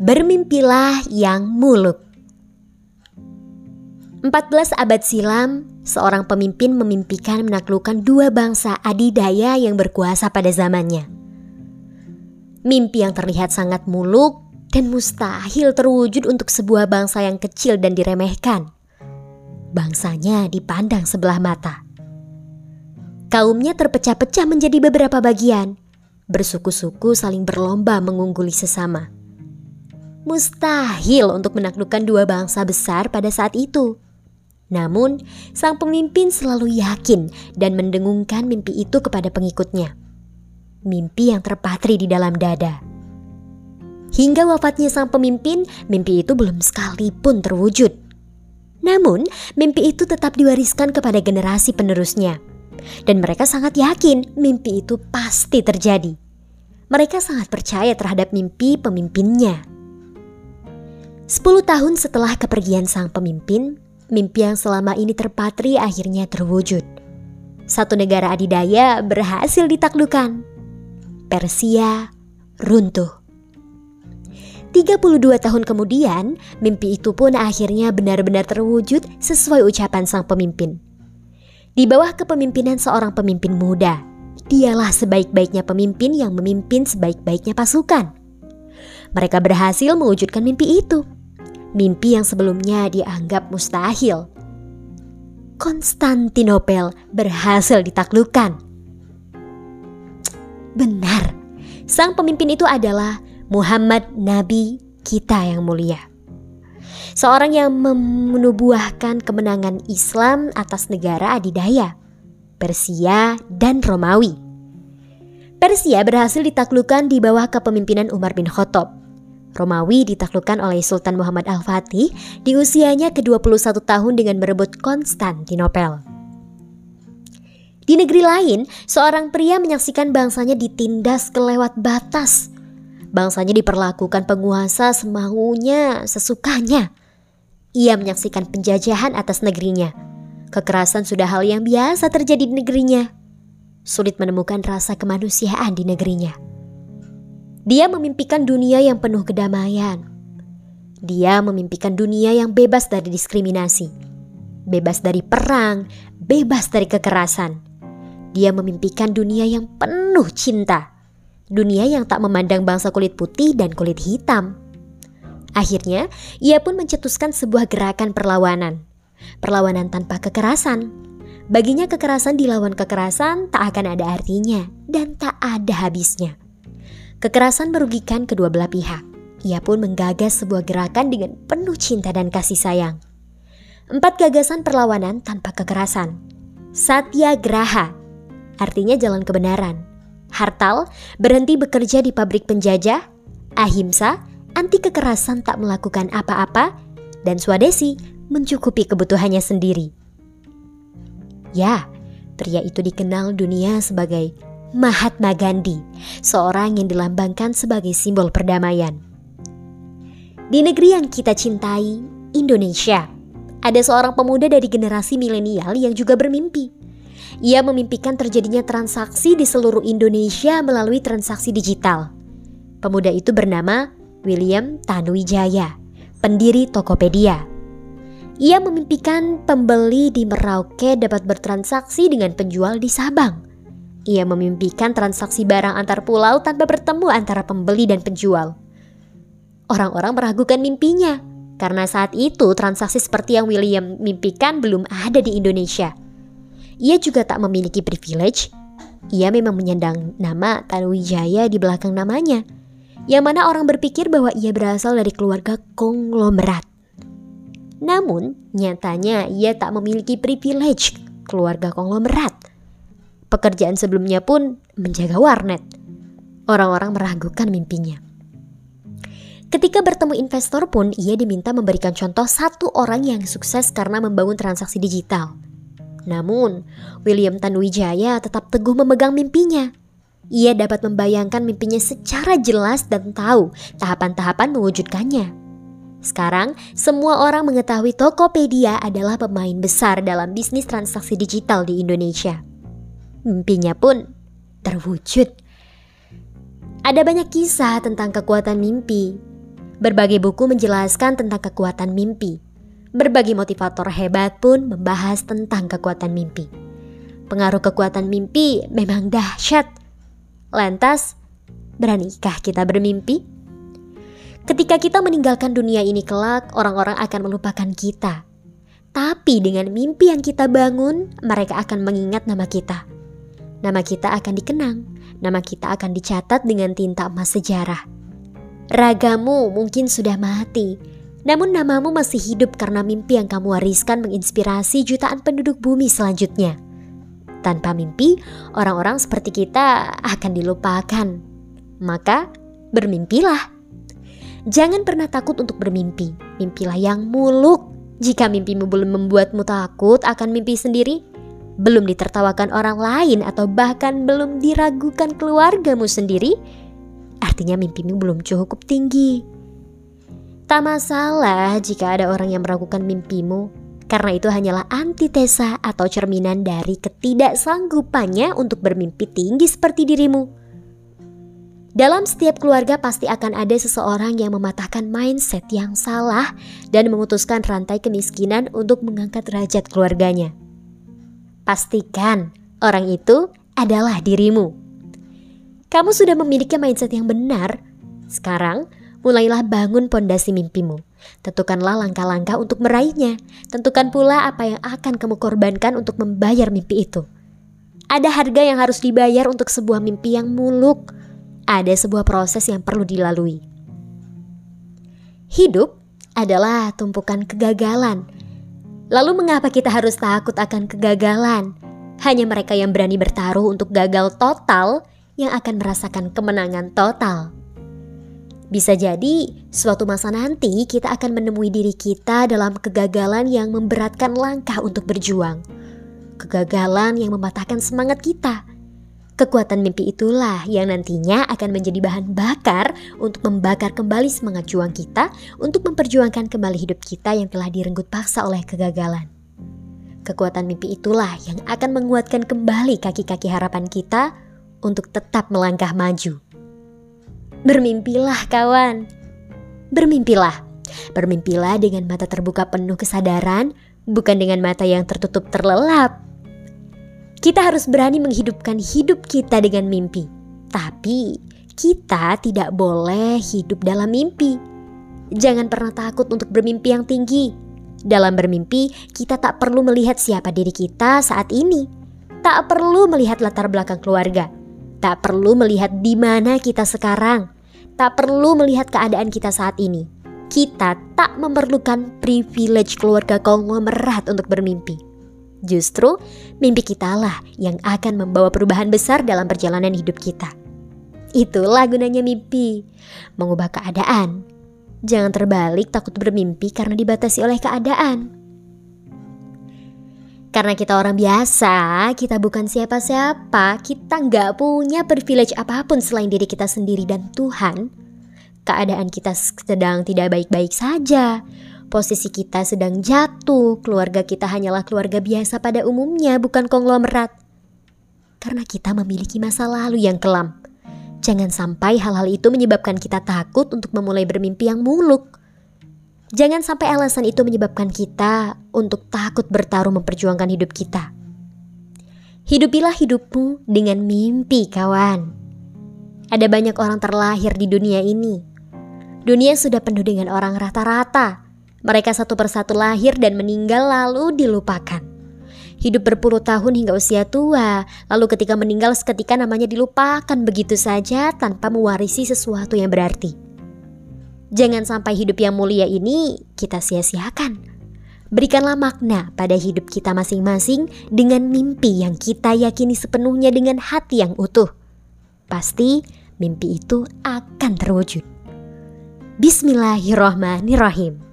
Bermimpilah yang muluk. 14 abad silam, seorang pemimpin memimpikan menaklukkan dua bangsa adidaya yang berkuasa pada zamannya. Mimpi yang terlihat sangat muluk dan mustahil terwujud untuk sebuah bangsa yang kecil dan diremehkan. Bangsanya dipandang sebelah mata. Kaumnya terpecah-pecah menjadi beberapa bagian, bersuku-suku saling berlomba mengungguli sesama mustahil untuk menaklukkan dua bangsa besar pada saat itu. Namun, sang pemimpin selalu yakin dan mendengungkan mimpi itu kepada pengikutnya. Mimpi yang terpatri di dalam dada. Hingga wafatnya sang pemimpin, mimpi itu belum sekalipun terwujud. Namun, mimpi itu tetap diwariskan kepada generasi penerusnya. Dan mereka sangat yakin mimpi itu pasti terjadi. Mereka sangat percaya terhadap mimpi pemimpinnya. Sepuluh tahun setelah kepergian sang pemimpin, mimpi yang selama ini terpatri akhirnya terwujud. Satu negara adidaya berhasil ditaklukkan. Persia runtuh. 32 tahun kemudian, mimpi itu pun akhirnya benar-benar terwujud sesuai ucapan sang pemimpin. Di bawah kepemimpinan seorang pemimpin muda, dialah sebaik-baiknya pemimpin yang memimpin sebaik-baiknya pasukan. Mereka berhasil mewujudkan mimpi itu mimpi yang sebelumnya dianggap mustahil. Konstantinopel berhasil ditaklukkan. Benar, sang pemimpin itu adalah Muhammad Nabi kita yang mulia. Seorang yang menubuahkan kemenangan Islam atas negara adidaya, Persia dan Romawi. Persia berhasil ditaklukkan di bawah kepemimpinan Umar bin Khattab Romawi ditaklukkan oleh Sultan Muhammad Al-Fatih di usianya ke-21 tahun dengan merebut Konstantinopel. Di negeri lain, seorang pria menyaksikan bangsanya ditindas kelewat batas. Bangsanya diperlakukan penguasa semaunya, sesukanya. Ia menyaksikan penjajahan atas negerinya. Kekerasan sudah hal yang biasa terjadi di negerinya. Sulit menemukan rasa kemanusiaan di negerinya. Dia memimpikan dunia yang penuh kedamaian. Dia memimpikan dunia yang bebas dari diskriminasi, bebas dari perang, bebas dari kekerasan. Dia memimpikan dunia yang penuh cinta, dunia yang tak memandang bangsa kulit putih dan kulit hitam. Akhirnya, ia pun mencetuskan sebuah gerakan perlawanan, perlawanan tanpa kekerasan. Baginya, kekerasan dilawan kekerasan tak akan ada artinya dan tak ada habisnya. Kekerasan merugikan kedua belah pihak. Ia pun menggagas sebuah gerakan dengan penuh cinta dan kasih sayang. Empat gagasan perlawanan tanpa kekerasan. Satya Graha, artinya jalan kebenaran. Hartal, berhenti bekerja di pabrik penjajah. Ahimsa, anti kekerasan tak melakukan apa-apa. Dan Swadesi, mencukupi kebutuhannya sendiri. Ya, pria itu dikenal dunia sebagai Mahatma Gandhi, seorang yang dilambangkan sebagai simbol perdamaian. Di negeri yang kita cintai, Indonesia, ada seorang pemuda dari generasi milenial yang juga bermimpi. Ia memimpikan terjadinya transaksi di seluruh Indonesia melalui transaksi digital. Pemuda itu bernama William Tanuwijaya, pendiri Tokopedia. Ia memimpikan pembeli di Merauke dapat bertransaksi dengan penjual di Sabang. Ia memimpikan transaksi barang antar pulau tanpa bertemu antara pembeli dan penjual. Orang-orang meragukan mimpinya karena saat itu transaksi seperti yang William mimpikan belum ada di Indonesia. Ia juga tak memiliki privilege. Ia memang menyandang nama Tanuwijaya di belakang namanya, yang mana orang berpikir bahwa ia berasal dari keluarga konglomerat. Namun, nyatanya ia tak memiliki privilege keluarga konglomerat. Pekerjaan sebelumnya pun menjaga warnet. Orang-orang meragukan mimpinya. Ketika bertemu investor pun, ia diminta memberikan contoh satu orang yang sukses karena membangun transaksi digital. Namun, William Tanuwijaya tetap teguh memegang mimpinya. Ia dapat membayangkan mimpinya secara jelas dan tahu tahapan-tahapan mewujudkannya. Sekarang, semua orang mengetahui Tokopedia adalah pemain besar dalam bisnis transaksi digital di Indonesia. Mimpinya pun terwujud. Ada banyak kisah tentang kekuatan mimpi. Berbagai buku menjelaskan tentang kekuatan mimpi. Berbagai motivator hebat pun membahas tentang kekuatan mimpi. Pengaruh kekuatan mimpi memang dahsyat. Lantas, beranikah kita bermimpi? Ketika kita meninggalkan dunia ini kelak, orang-orang akan melupakan kita. Tapi dengan mimpi yang kita bangun, mereka akan mengingat nama kita. Nama kita akan dikenang, nama kita akan dicatat dengan tinta emas sejarah. Ragamu mungkin sudah mati, namun namamu masih hidup karena mimpi yang kamu wariskan menginspirasi jutaan penduduk bumi selanjutnya. Tanpa mimpi, orang-orang seperti kita akan dilupakan. Maka, bermimpilah. Jangan pernah takut untuk bermimpi. Mimpilah yang muluk. Jika mimpimu belum membuatmu takut akan mimpi sendiri, belum ditertawakan orang lain atau bahkan belum diragukan keluargamu sendiri, artinya mimpimu belum cukup tinggi. Tak masalah jika ada orang yang meragukan mimpimu, karena itu hanyalah antitesa atau cerminan dari ketidaksanggupannya untuk bermimpi tinggi seperti dirimu. Dalam setiap keluarga pasti akan ada seseorang yang mematahkan mindset yang salah dan memutuskan rantai kemiskinan untuk mengangkat derajat keluarganya. Pastikan orang itu adalah dirimu. Kamu sudah memiliki mindset yang benar. Sekarang, mulailah bangun pondasi mimpimu. Tentukanlah langkah-langkah untuk meraihnya. Tentukan pula apa yang akan kamu korbankan untuk membayar mimpi itu. Ada harga yang harus dibayar untuk sebuah mimpi yang muluk. Ada sebuah proses yang perlu dilalui. Hidup adalah tumpukan kegagalan. Lalu mengapa kita harus takut akan kegagalan? Hanya mereka yang berani bertaruh untuk gagal total yang akan merasakan kemenangan total. Bisa jadi, suatu masa nanti kita akan menemui diri kita dalam kegagalan yang memberatkan langkah untuk berjuang. Kegagalan yang mematahkan semangat kita. Kekuatan mimpi itulah yang nantinya akan menjadi bahan bakar untuk membakar kembali semangat juang kita untuk memperjuangkan kembali hidup kita yang telah direnggut paksa oleh kegagalan. Kekuatan mimpi itulah yang akan menguatkan kembali kaki-kaki harapan kita untuk tetap melangkah maju. Bermimpilah kawan, bermimpilah. Bermimpilah dengan mata terbuka penuh kesadaran, bukan dengan mata yang tertutup terlelap. Kita harus berani menghidupkan hidup kita dengan mimpi. Tapi kita tidak boleh hidup dalam mimpi. Jangan pernah takut untuk bermimpi yang tinggi. Dalam bermimpi, kita tak perlu melihat siapa diri kita saat ini. Tak perlu melihat latar belakang keluarga Tak perlu melihat di mana kita sekarang, tak perlu melihat keadaan kita saat ini. Kita tak memerlukan privilege keluarga konglomerat untuk bermimpi. Justru mimpi kita lah yang akan membawa perubahan besar dalam perjalanan hidup kita. Itulah gunanya mimpi, mengubah keadaan. Jangan terbalik takut bermimpi karena dibatasi oleh keadaan. Karena kita orang biasa, kita bukan siapa-siapa, kita nggak punya privilege apa pun selain diri kita sendiri dan Tuhan. Keadaan kita sedang tidak baik-baik saja. Posisi kita sedang jatuh, keluarga kita hanyalah keluarga biasa pada umumnya, bukan konglomerat. Karena kita memiliki masa lalu yang kelam. Jangan sampai hal-hal itu menyebabkan kita takut untuk memulai bermimpi yang muluk. Jangan sampai alasan itu menyebabkan kita untuk takut bertaruh memperjuangkan hidup kita. Hidupilah hidupmu dengan mimpi, kawan. Ada banyak orang terlahir di dunia ini. Dunia sudah penuh dengan orang rata-rata. Mereka satu persatu lahir dan meninggal lalu dilupakan. Hidup berpuluh tahun hingga usia tua, lalu ketika meninggal seketika namanya dilupakan begitu saja tanpa mewarisi sesuatu yang berarti. Jangan sampai hidup yang mulia ini kita sia-siakan. Berikanlah makna pada hidup kita masing-masing dengan mimpi yang kita yakini sepenuhnya dengan hati yang utuh. Pasti mimpi itu akan terwujud. Bismillahirrohmanirrohim.